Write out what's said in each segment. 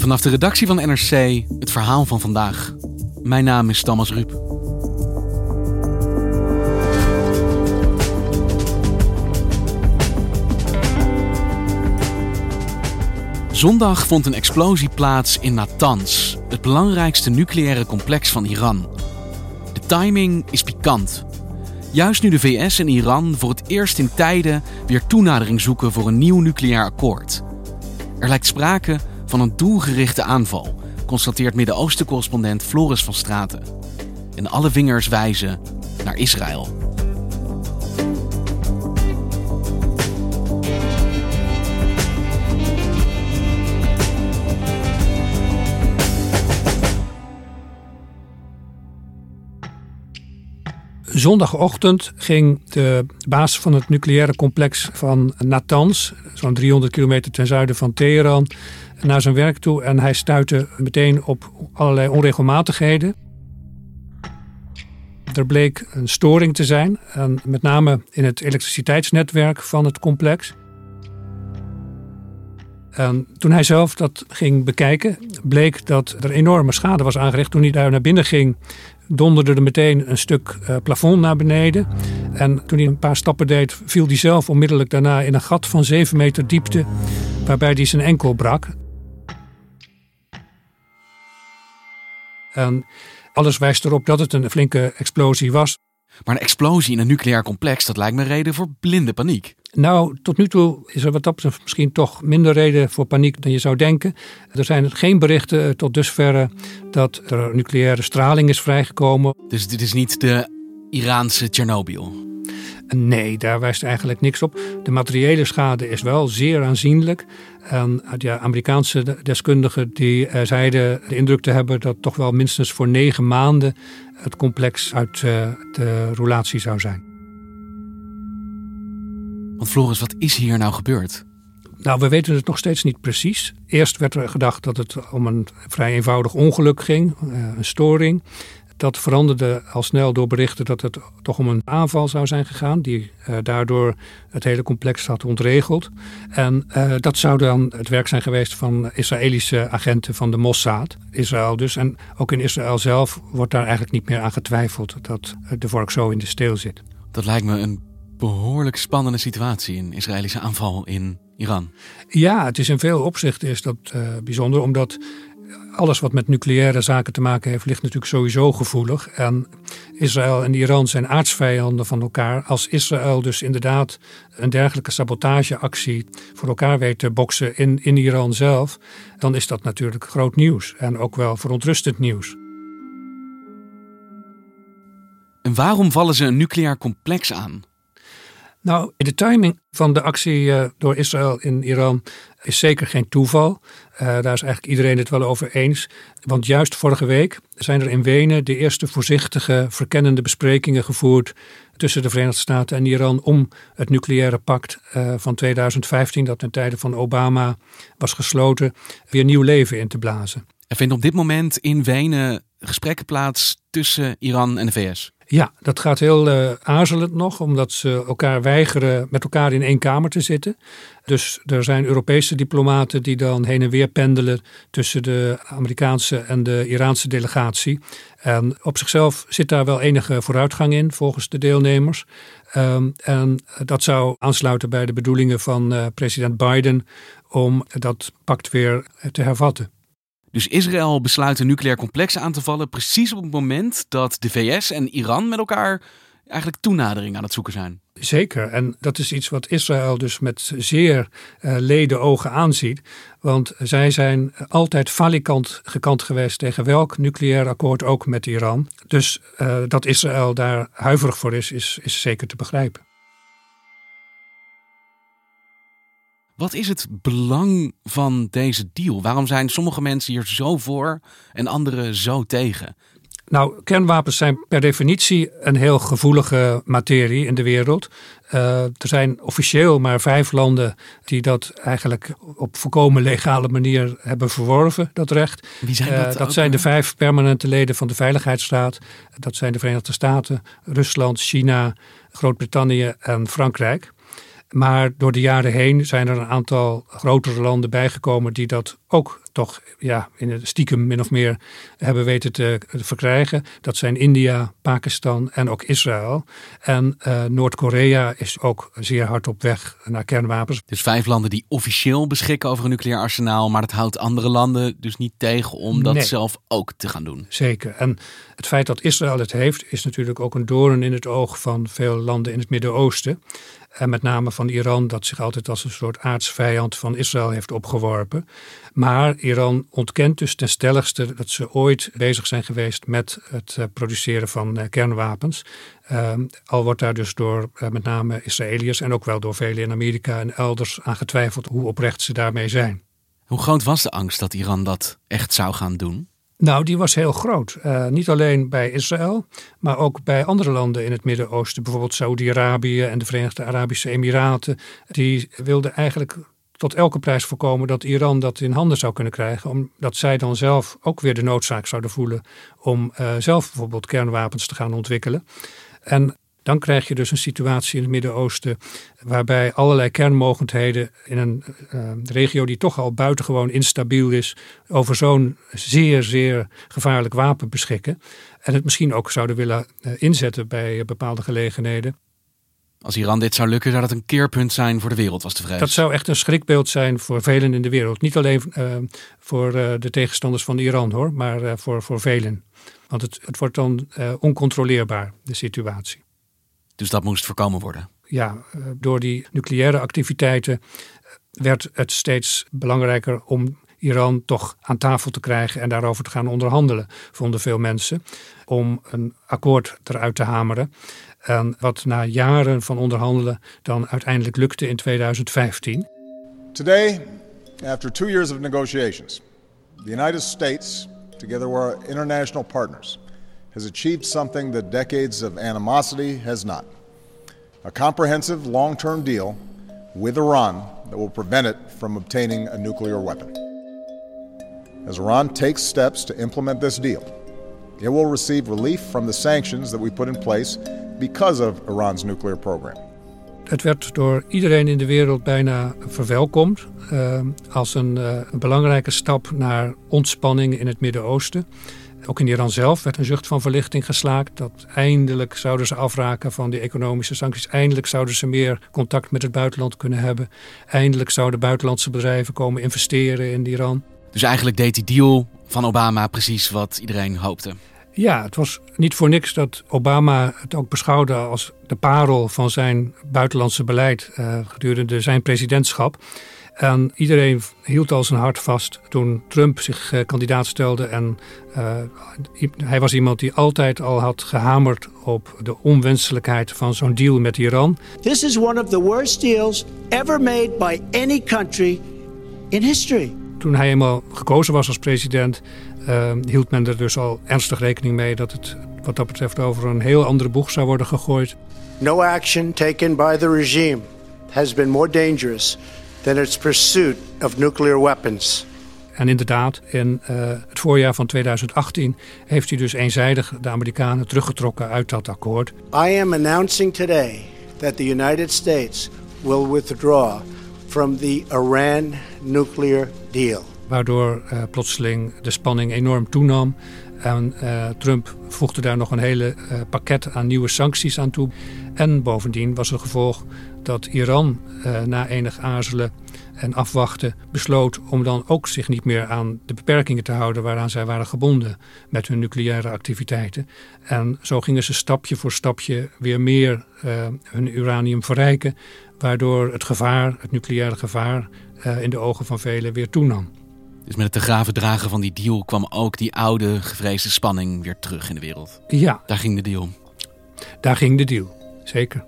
Vanaf de redactie van NRC het verhaal van vandaag. Mijn naam is Thomas Ruip. Zondag vond een explosie plaats in Natanz, het belangrijkste nucleaire complex van Iran. De timing is pikant. Juist nu de VS en Iran voor het eerst in tijden weer toenadering zoeken voor een nieuw nucleair akkoord. Er lijkt sprake van een doelgerichte aanval, constateert Midden-Oosten-correspondent Floris van Straten. En alle vingers wijzen naar Israël. Zondagochtend ging de baas van het nucleaire complex van Natanz, zo'n 300 kilometer ten zuiden van Teheran, naar zijn werk toe en hij stuitte meteen op allerlei onregelmatigheden. Er bleek een storing te zijn, en met name in het elektriciteitsnetwerk van het complex. En toen hij zelf dat ging bekijken, bleek dat er enorme schade was aangericht. Toen hij daar naar binnen ging, donderde er meteen een stuk uh, plafond naar beneden. En toen hij een paar stappen deed, viel hij zelf onmiddellijk daarna in een gat van 7 meter diepte, waarbij hij zijn enkel brak. En alles wijst erop dat het een flinke explosie was. Maar een explosie in een nucleair complex, dat lijkt me reden voor blinde paniek. Nou, tot nu toe is er wat dat betreft misschien toch minder reden voor paniek dan je zou denken. Er zijn geen berichten tot dusver dat er nucleaire straling is vrijgekomen. Dus dit is niet de Iraanse Tsjernobyl? Nee, daar wijst eigenlijk niks op. De materiële schade is wel zeer aanzienlijk. En ja, Amerikaanse deskundigen die uh, zeiden de indruk te hebben dat toch wel minstens voor negen maanden het complex uit uh, de roulatie zou zijn. Want Floris, wat is hier nou gebeurd? Nou, we weten het nog steeds niet precies. Eerst werd er gedacht dat het om een vrij eenvoudig ongeluk ging, een storing. Dat veranderde al snel door berichten dat het toch om een aanval zou zijn gegaan, die uh, daardoor het hele complex had ontregeld. En uh, dat zou dan het werk zijn geweest van Israëlische agenten van de Mossad, Israël dus. En ook in Israël zelf wordt daar eigenlijk niet meer aan getwijfeld dat de vork zo in de steel zit. Dat lijkt me een behoorlijk spannende situatie, een Israëlische aanval in Iran. Ja, het is in veel opzichten is dat uh, bijzonder, omdat alles wat met nucleaire zaken te maken heeft, ligt natuurlijk sowieso gevoelig. En Israël en Iran zijn aardsvijanden van elkaar. Als Israël dus inderdaad een dergelijke sabotageactie voor elkaar weet te boksen in, in Iran zelf, dan is dat natuurlijk groot nieuws en ook wel verontrustend nieuws. En waarom vallen ze een nucleair complex aan? Nou, de timing van de actie uh, door Israël in Iran is zeker geen toeval. Uh, daar is eigenlijk iedereen het wel over eens. Want juist vorige week zijn er in Wenen de eerste voorzichtige, verkennende besprekingen gevoerd tussen de Verenigde Staten en Iran om het nucleaire pact uh, van 2015, dat ten tijde van Obama was gesloten, weer nieuw leven in te blazen. Er vinden op dit moment in Wenen gesprekken plaats tussen Iran en de VS. Ja, dat gaat heel uh, aarzelend nog, omdat ze elkaar weigeren met elkaar in één kamer te zitten. Dus er zijn Europese diplomaten die dan heen en weer pendelen tussen de Amerikaanse en de Iraanse delegatie. En op zichzelf zit daar wel enige vooruitgang in, volgens de deelnemers. Um, en dat zou aansluiten bij de bedoelingen van uh, president Biden om dat pact weer te hervatten. Dus Israël besluit een nucleair complex aan te vallen precies op het moment dat de VS en Iran met elkaar eigenlijk toenadering aan het zoeken zijn. Zeker, en dat is iets wat Israël dus met zeer uh, lede ogen aanziet. Want zij zijn altijd falikant gekant geweest tegen welk nucleair akkoord ook met Iran. Dus uh, dat Israël daar huiverig voor is, is, is zeker te begrijpen. Wat is het belang van deze deal? Waarom zijn sommige mensen hier zo voor en anderen zo tegen? Nou, kernwapens zijn per definitie een heel gevoelige materie in de wereld. Uh, er zijn officieel maar vijf landen die dat eigenlijk op volkomen legale manier hebben verworven, dat recht. Wie zijn dat? Uh, dat zijn de vijf permanente leden van de Veiligheidsraad. Dat zijn de Verenigde Staten, Rusland, China, Groot-Brittannië en Frankrijk. Maar door de jaren heen zijn er een aantal grotere landen bijgekomen die dat ook toch ja, in het stiekem min of meer hebben weten te, verkrijgen. Dat zijn India, Pakistan en ook Israël. En uh, Noord-Korea is ook zeer hard op weg naar kernwapens. Dus vijf landen die officieel beschikken over een nucleair arsenaal, maar dat houdt andere landen dus niet tegen om dat Nee. zelf ook te gaan doen. Zeker. En het feit dat Israël het heeft, is natuurlijk ook een doorn in het oog van veel landen in het Midden-Oosten. En met name van Iran, dat zich altijd als een soort aardsvijand van Israël heeft opgeworpen. Maar Iran ontkent dus ten stelligste dat ze ooit bezig zijn geweest met het eh, produceren van eh, kernwapens. Ehm, al wordt daar dus door eh, met name Israëliërs en ook wel door velen in Amerika en elders aan getwijfeld hoe oprecht ze daarmee zijn. Hoe groot was de angst dat Iran dat echt zou gaan doen? Nou, die was heel groot. Uh, niet alleen bij Israël, maar ook bij andere landen in het Midden-Oosten. Bijvoorbeeld Saudi-Arabië en de Verenigde Arabische Emiraten. Die wilden eigenlijk tot elke prijs voorkomen dat Iran dat in handen zou kunnen krijgen. Omdat zij dan zelf ook weer de noodzaak zouden voelen om uh, zelf bijvoorbeeld kernwapens te gaan ontwikkelen. En dan krijg je dus een situatie in het Midden-Oosten waarbij allerlei kernmogendheden in een uh, regio die toch al buitengewoon instabiel is, over zo'n zeer, zeer gevaarlijk wapen beschikken. En het misschien ook zouden willen uh, inzetten bij uh, bepaalde gelegenheden. Als Iran dit zou lukken, zou dat een keerpunt zijn voor de wereld, was de. Dat zou echt een schrikbeeld zijn voor velen in de wereld. Niet alleen voor de tegenstanders van Iran hoor, maar voor, voor velen. Want het, het wordt dan oncontroleerbaar, de situatie. Dus dat moest voorkomen worden. Ja, door die nucleaire activiteiten werd het steeds belangrijker om Iran toch aan tafel te krijgen en daarover te gaan onderhandelen, vonden veel mensen, om een akkoord eruit te hameren. En wat na jaren van onderhandelen dan uiteindelijk lukte in 2015. Today, after two years of negotiations, the United States, together with our international partners, has achieved something that decades of animosity has not. A comprehensive long term deal with Iran that will prevent it from obtaining a nuclear weapon. As Iran takes steps to implement this deal, it will receive relief from the sanctions that we put in place because of Iran's nuclear program. Het werd door iedereen in de wereld bijna verwelkomd uh, als een, uh, belangrijke stap naar ontspanning in het Midden-Oosten. Ook in Iran zelf werd een zucht van verlichting geslaakt. Dat eindelijk zouden ze afraken van die economische sancties. Eindelijk zouden ze meer contact met het buitenland kunnen hebben. Eindelijk zouden buitenlandse bedrijven komen investeren in Iran. Dus eigenlijk deed die deal van Obama precies wat iedereen hoopte. Ja, het was niet voor niks dat Obama het ook beschouwde als de parel van zijn buitenlandse beleid uh, gedurende zijn presidentschap. En iedereen hield al zijn hart vast toen Trump zich uh, kandidaat stelde. En uh, hij was iemand die altijd al had gehamerd op de onwenselijkheid van zo'n deal met Iran. This is one of the worst deals ever made by any country in history. Toen hij eenmaal gekozen was als president, uh, hield men er dus al ernstig rekening mee dat het wat dat betreft over een heel andere boeg zou worden gegooid. No action taken by the regime has been more dangerous than its pursuit of nuclear weapons. En inderdaad, in uh, het voorjaar van 2018 heeft hij dus eenzijdig de Amerikanen teruggetrokken uit dat akkoord. I am announcing today that the United States will withdraw from the Iran nuclear deal. Waardoor uh, plotseling de spanning enorm toenam. En uh, Trump voegde daar nog een hele uh, pakket aan nieuwe sancties aan toe. En bovendien was het gevolg dat Iran na enig aarzelen en afwachten, besloot om dan ook zich niet meer aan de beperkingen te houden waaraan zij waren gebonden met hun nucleaire activiteiten. En zo gingen ze stapje voor stapje weer meer hun uranium verrijken, waardoor het gevaar, het nucleaire gevaar, in de ogen van velen weer toenam. Dus met het te graven dragen van die deal kwam ook die oude gevreesde spanning weer terug in de wereld. Ja. Daar ging de deal. Daar ging de deal, zeker.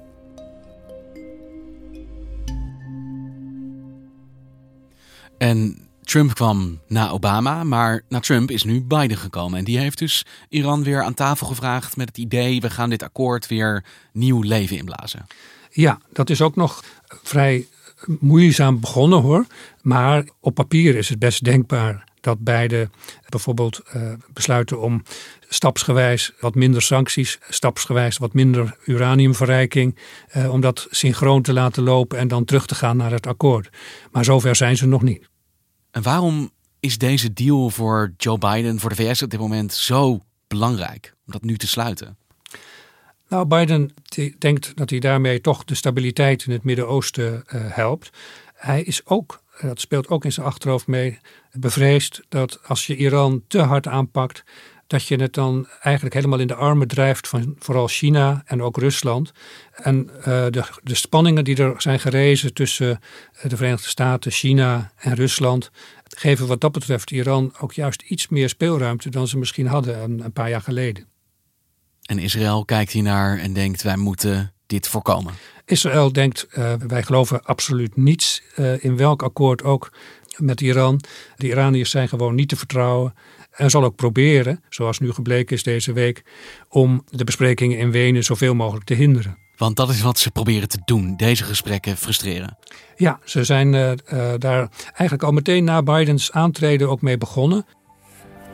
En Trump kwam na Obama, maar na Trump is nu Biden gekomen. En die heeft dus Iran weer aan tafel gevraagd met het idee: we gaan dit akkoord weer nieuw leven inblazen. Ja, dat is ook nog vrij moeizaam begonnen hoor. Maar op papier is het best denkbaar dat beide bijvoorbeeld uh, besluiten om stapsgewijs wat minder sancties, stapsgewijs wat minder uraniumverrijking, uh, om dat synchroon te laten lopen en dan terug te gaan naar het akkoord. Maar zover zijn ze nog niet. En waarom is deze deal voor Joe Biden, voor de VS op dit moment zo belangrijk om dat nu te sluiten? Nou, Biden denkt dat hij daarmee toch de stabiliteit in het Midden-Oosten uh, helpt. Hij is ook, dat speelt ook in zijn achterhoofd mee, bevreesd dat als je Iran te hard aanpakt, dat je het dan eigenlijk helemaal in de armen drijft van vooral China en ook Rusland. En uh, de, de spanningen die er zijn gerezen tussen de Verenigde Staten, China en Rusland, geven wat dat betreft Iran ook juist iets meer speelruimte dan ze misschien hadden een paar jaar geleden. En Israël kijkt hiernaar en denkt: wij moeten dit voorkomen. Israël denkt: uh, wij geloven absoluut niets uh, in welk akkoord ook met Iran. De Iraniërs zijn gewoon niet te vertrouwen. En zal ook proberen, zoals nu gebleken is deze week, om de besprekingen in Wenen zoveel mogelijk te hinderen. Want dat is wat ze proberen te doen, deze gesprekken frustreren. Ja, ze zijn uh, uh, daar eigenlijk al meteen na Bidens aantreden ook mee begonnen.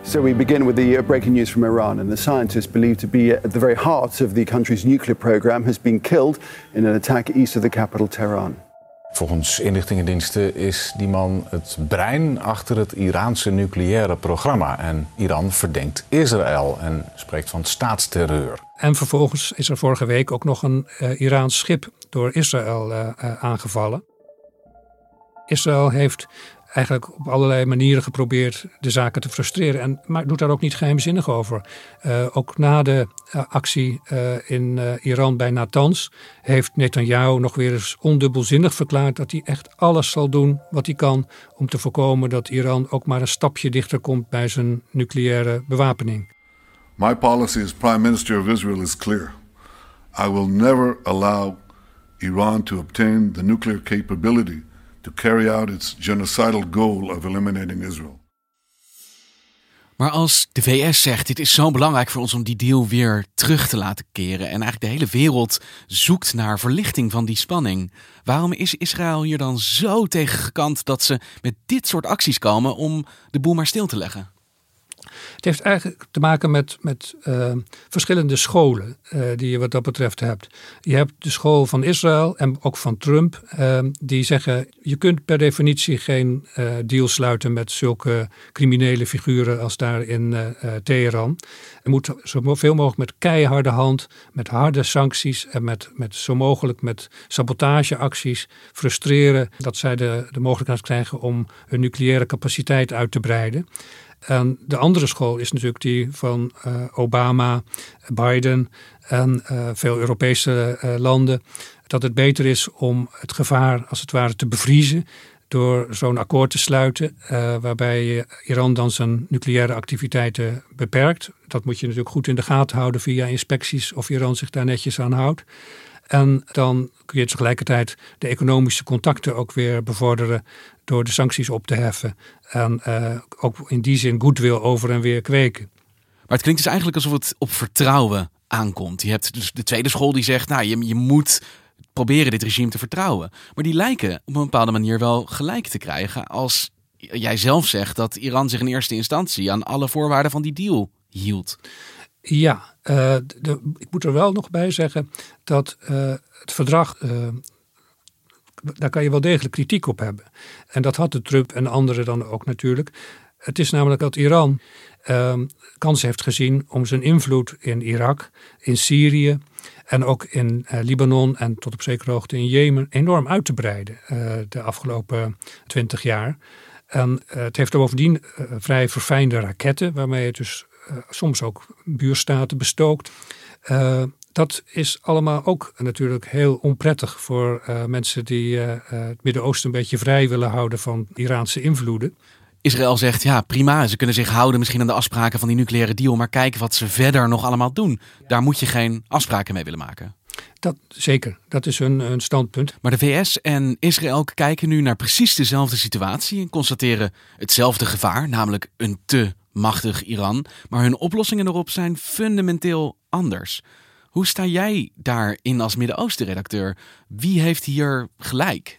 So we begin with the breaking news from Iran, and the scientist believed to be at the very heart of the country's nuclear program has been killed in an attack east of the capital Tehran. Volgens inlichtingendiensten is die man het brein achter het Iraanse nucleaire programma. En Iran verdenkt Israël en spreekt van staatsterreur. En vervolgens is er vorige week ook nog een uh, Iraans schip door Israël uh, uh, aangevallen. Israël heeft eigenlijk op allerlei manieren geprobeerd de zaken te frustreren. En, maar doet daar ook niet geheimzinnig over. Uh, ook na de uh, actie uh, in Iran bij Natanz heeft Netanyahu nog weer eens ondubbelzinnig verklaard dat hij echt alles zal doen wat hij kan om te voorkomen dat Iran ook maar een stapje dichter komt bij zijn nucleaire bewapening. My policy as Prime Minister of Israel is clear. I will never allow Iran to obtain the nuclear capability to carry out its genocidal goal of eliminating Israel. Maar als de VS zegt: dit is zo belangrijk voor ons om die deal weer terug te laten keren. en eigenlijk de hele wereld zoekt naar verlichting van die spanning. waarom is Israël hier dan zo tegen gekant dat ze met dit soort acties komen om de boel maar stil te leggen? Het heeft eigenlijk te maken met, met uh, verschillende scholen uh, die je wat dat betreft hebt. Je hebt de school van Israël en ook van Trump, uh, die zeggen: je kunt per definitie geen deal sluiten met zulke criminele figuren als daar in Teheran. Er moet zoveel mogelijk met keiharde hand, met harde sancties en met, met zo mogelijk met sabotageacties frustreren dat zij de, de mogelijkheid krijgen om hun nucleaire capaciteit uit te breiden. En de andere school is natuurlijk die van uh, Obama, Biden en uh, veel Europese uh, landen. Dat het beter is om het gevaar als het ware te bevriezen door zo'n akkoord te sluiten, waarbij Iran dan zijn nucleaire activiteiten beperkt. Dat moet je natuurlijk goed in de gaten houden via inspecties of Iran zich daar netjes aan houdt. En dan kun je tegelijkertijd de economische contacten ook weer bevorderen door de sancties op te heffen. En uh, ook in die zin goodwill over en weer kweken. Maar het klinkt dus eigenlijk alsof het op vertrouwen aankomt. Je hebt dus de tweede school die zegt, nou je, je moet proberen dit regime te vertrouwen. Maar die lijken op een bepaalde manier wel gelijk te krijgen als jij zelf zegt dat Iran zich in eerste instantie aan alle voorwaarden van die deal hield. Ja, de, ik moet er wel nog bij zeggen dat uh, het verdrag, uh, daar kan je wel degelijk kritiek op hebben. En dat had de Trump en anderen dan ook natuurlijk. Het is namelijk dat Iran kans heeft gezien om zijn invloed in Irak, in Syrië En ook in Libanon en tot op zekere hoogte in Jemen enorm uit te breiden de afgelopen twintig jaar. En het heeft bovendien vrij verfijnde raketten, waarmee het dus soms ook buurstaten bestookt dat is allemaal ook natuurlijk heel onprettig voor uh, mensen die het Midden-Oosten een beetje vrij willen houden van Iraanse invloeden. Israël zegt ja, prima, ze kunnen zich houden misschien aan de afspraken van die nucleaire deal, maar kijken wat ze verder nog allemaal doen. Daar moet je geen afspraken mee willen maken. Dat zeker, dat is hun, hun standpunt. Maar de VS en Israël kijken nu naar precies dezelfde situatie en constateren hetzelfde gevaar, namelijk een te machtig Iran. Maar hun oplossingen erop zijn fundamenteel anders. Hoe sta jij daarin als Midden-Oosten-redacteur? Wie heeft hier gelijk?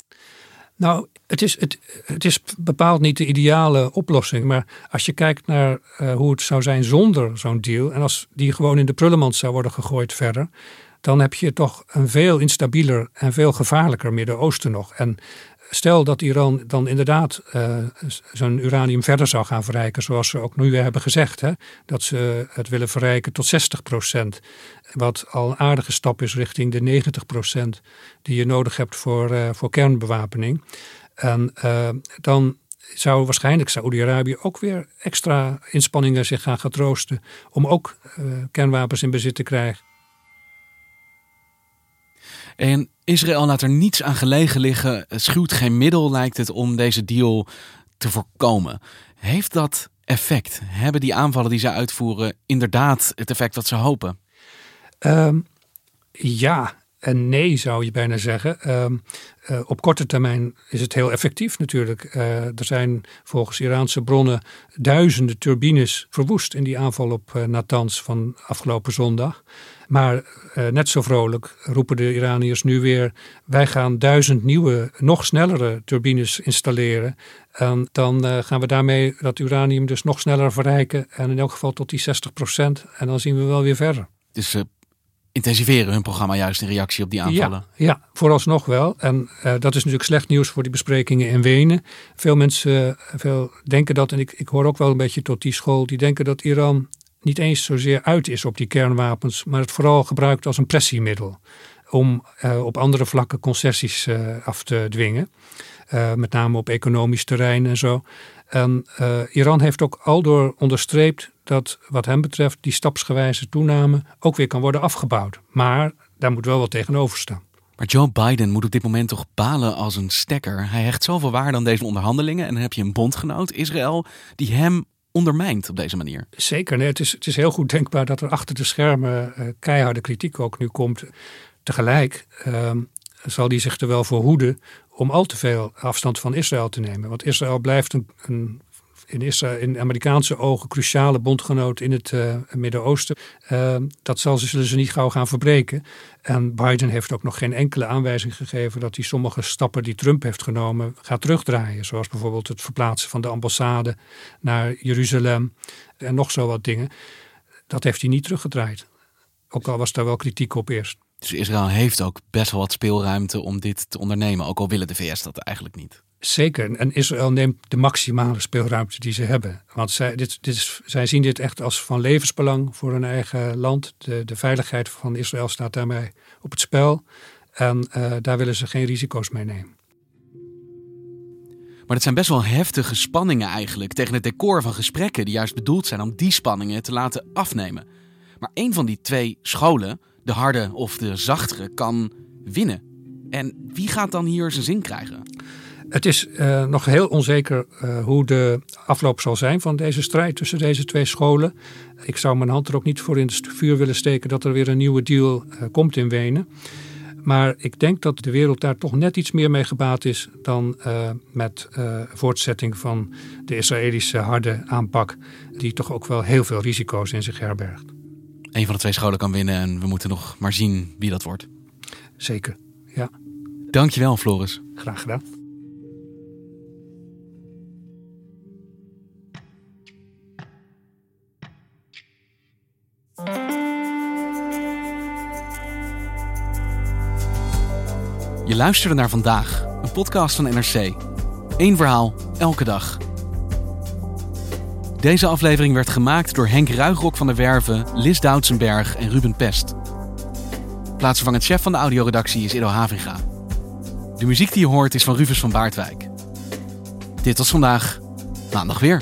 Nou, het is, het, het is bepaald niet de ideale oplossing. Maar als je kijkt naar uh, hoe het zou zijn zonder zo'n deal. En als die gewoon in de prullenmand zou worden gegooid verder. Dan heb je toch een veel instabieler en veel gevaarlijker Midden-Oosten nog. En stel dat Iran dan inderdaad uh, zijn uranium verder zou gaan verrijken, zoals ze ook nu hebben gezegd, hè, dat ze het willen verrijken tot 60 procent. Wat al een aardige stap is richting de 90 procent die je nodig hebt voor, uh, voor kernbewapening. En uh, dan zou waarschijnlijk Saoedi-Arabië ook weer extra inspanningen zich gaan getroosten om ook kernwapens in bezit te krijgen. En Israël laat er niets aan gelegen liggen, schuwt geen middel, lijkt het, om deze deal te voorkomen. Heeft dat effect? Hebben die aanvallen die ze uitvoeren inderdaad het effect dat ze hopen? Um, ja en nee, zou je bijna zeggen. Um, uh, op korte termijn is het heel effectief natuurlijk. Uh, er zijn volgens Iraanse bronnen duizenden turbines verwoest in die aanval op uh, Natanz van afgelopen zondag. Maar net zo vrolijk roepen de Iraniërs nu weer: wij gaan duizend nieuwe, nog snellere turbines installeren. En dan gaan we daarmee dat uranium dus nog sneller verrijken. En in elk geval tot die 60 procent. En dan zien we wel weer verder. Intensiveren hun programma juist in reactie op die aanvallen? Ja, ja vooralsnog wel. En dat is natuurlijk slecht nieuws voor die besprekingen in Wenen. Veel mensen veel denken dat, en ik, ik hoor ook wel een beetje tot die school, die denken dat Iran niet eens zozeer uit is op die kernwapens, maar het vooral gebruikt als een pressiemiddel om uh, op andere vlakken concessies uh, af te dwingen. Uh, met name op economisch terrein en zo. En Iran heeft ook aldoor onderstreept dat wat hem betreft die stapsgewijze toename ook weer kan worden afgebouwd. Maar daar moet wel wat tegenover staan. Maar Joe Biden moet op dit moment toch balen als een stekker. Hij hecht zoveel waarde aan deze onderhandelingen en dan heb je een bondgenoot, Israël, die hem ondermijnt op deze manier. Zeker, nee, het, is, het is heel goed denkbaar dat er achter de schermen uh, keiharde kritiek ook nu komt. Tegelijk uh, zal die zich er wel voor hoeden om al te veel afstand van Israël te nemen. Want Israël blijft een, een in, Israël, in Amerikaanse ogen cruciale bondgenoot in het uh, Midden-Oosten. Uh, dat zal, zullen ze niet gauw gaan verbreken. En Biden heeft ook nog geen enkele aanwijzing gegeven dat hij sommige stappen die Trump heeft genomen gaat terugdraaien. Zoals bijvoorbeeld het verplaatsen van de ambassade naar Jeruzalem en nog zo wat dingen. Dat heeft hij niet teruggedraaid. Ook al was daar wel kritiek op eerst. Dus Israël heeft ook best wel wat speelruimte om dit te ondernemen, ook al willen de VS dat eigenlijk niet. Zeker. En Israël neemt de maximale speelruimte die ze hebben. Want zij, dit, dit is, zij zien dit echt als van levensbelang voor hun eigen land. De, de veiligheid van Israël staat daarmee op het spel. En uh, daar willen ze geen risico's mee nemen. Maar het zijn best wel heftige spanningen eigenlijk tegen het decor van gesprekken die juist bedoeld zijn om die spanningen te laten afnemen. Maar een van die twee scholen, de harde of de zachtere, kan winnen. En wie gaat dan hier zijn zin krijgen? Het is uh, nog heel onzeker uh, hoe de afloop zal zijn van deze strijd tussen deze twee scholen. Ik zou mijn hand er ook niet voor in het vuur willen steken dat er weer een nieuwe deal uh, komt in Wenen. Maar ik denk dat de wereld daar toch net iets meer mee gebaat is dan met voortzetting van de Israëlische harde aanpak, die toch ook wel heel veel risico's in zich herbergt. Een van de twee scholen kan winnen en we moeten nog maar zien wie dat wordt. Zeker, ja. Dankjewel, Floris. Graag gedaan. Je luisterde naar vandaag, een podcast van NRC. Eén verhaal, elke dag. Deze aflevering werd gemaakt door Henk Ruigrok van der Werven, Lis Doutsenberg en Ruben Pest. Plaatsvervangend chef van de audioredactie is Edo Havinga. De muziek die je hoort is van Rufus van Baardwijk. Dit was vandaag maandag weer.